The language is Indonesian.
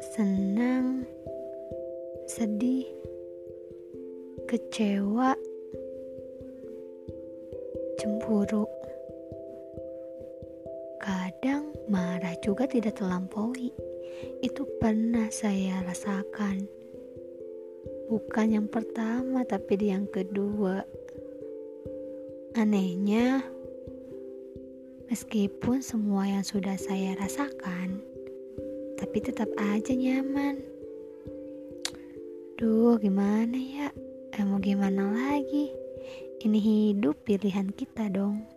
senang, sedih, kecewa, cemburu. Kadang marah juga tidak terlampaui. Itu pernah saya rasakan. Bukan yang pertama, tapi di yang kedua. Anehnya, meskipun semua yang sudah saya rasakan tapi tetap aja nyaman. Duh, gimana ya? Eh, mau gimana lagi? Ini hidup pilihan kita dong.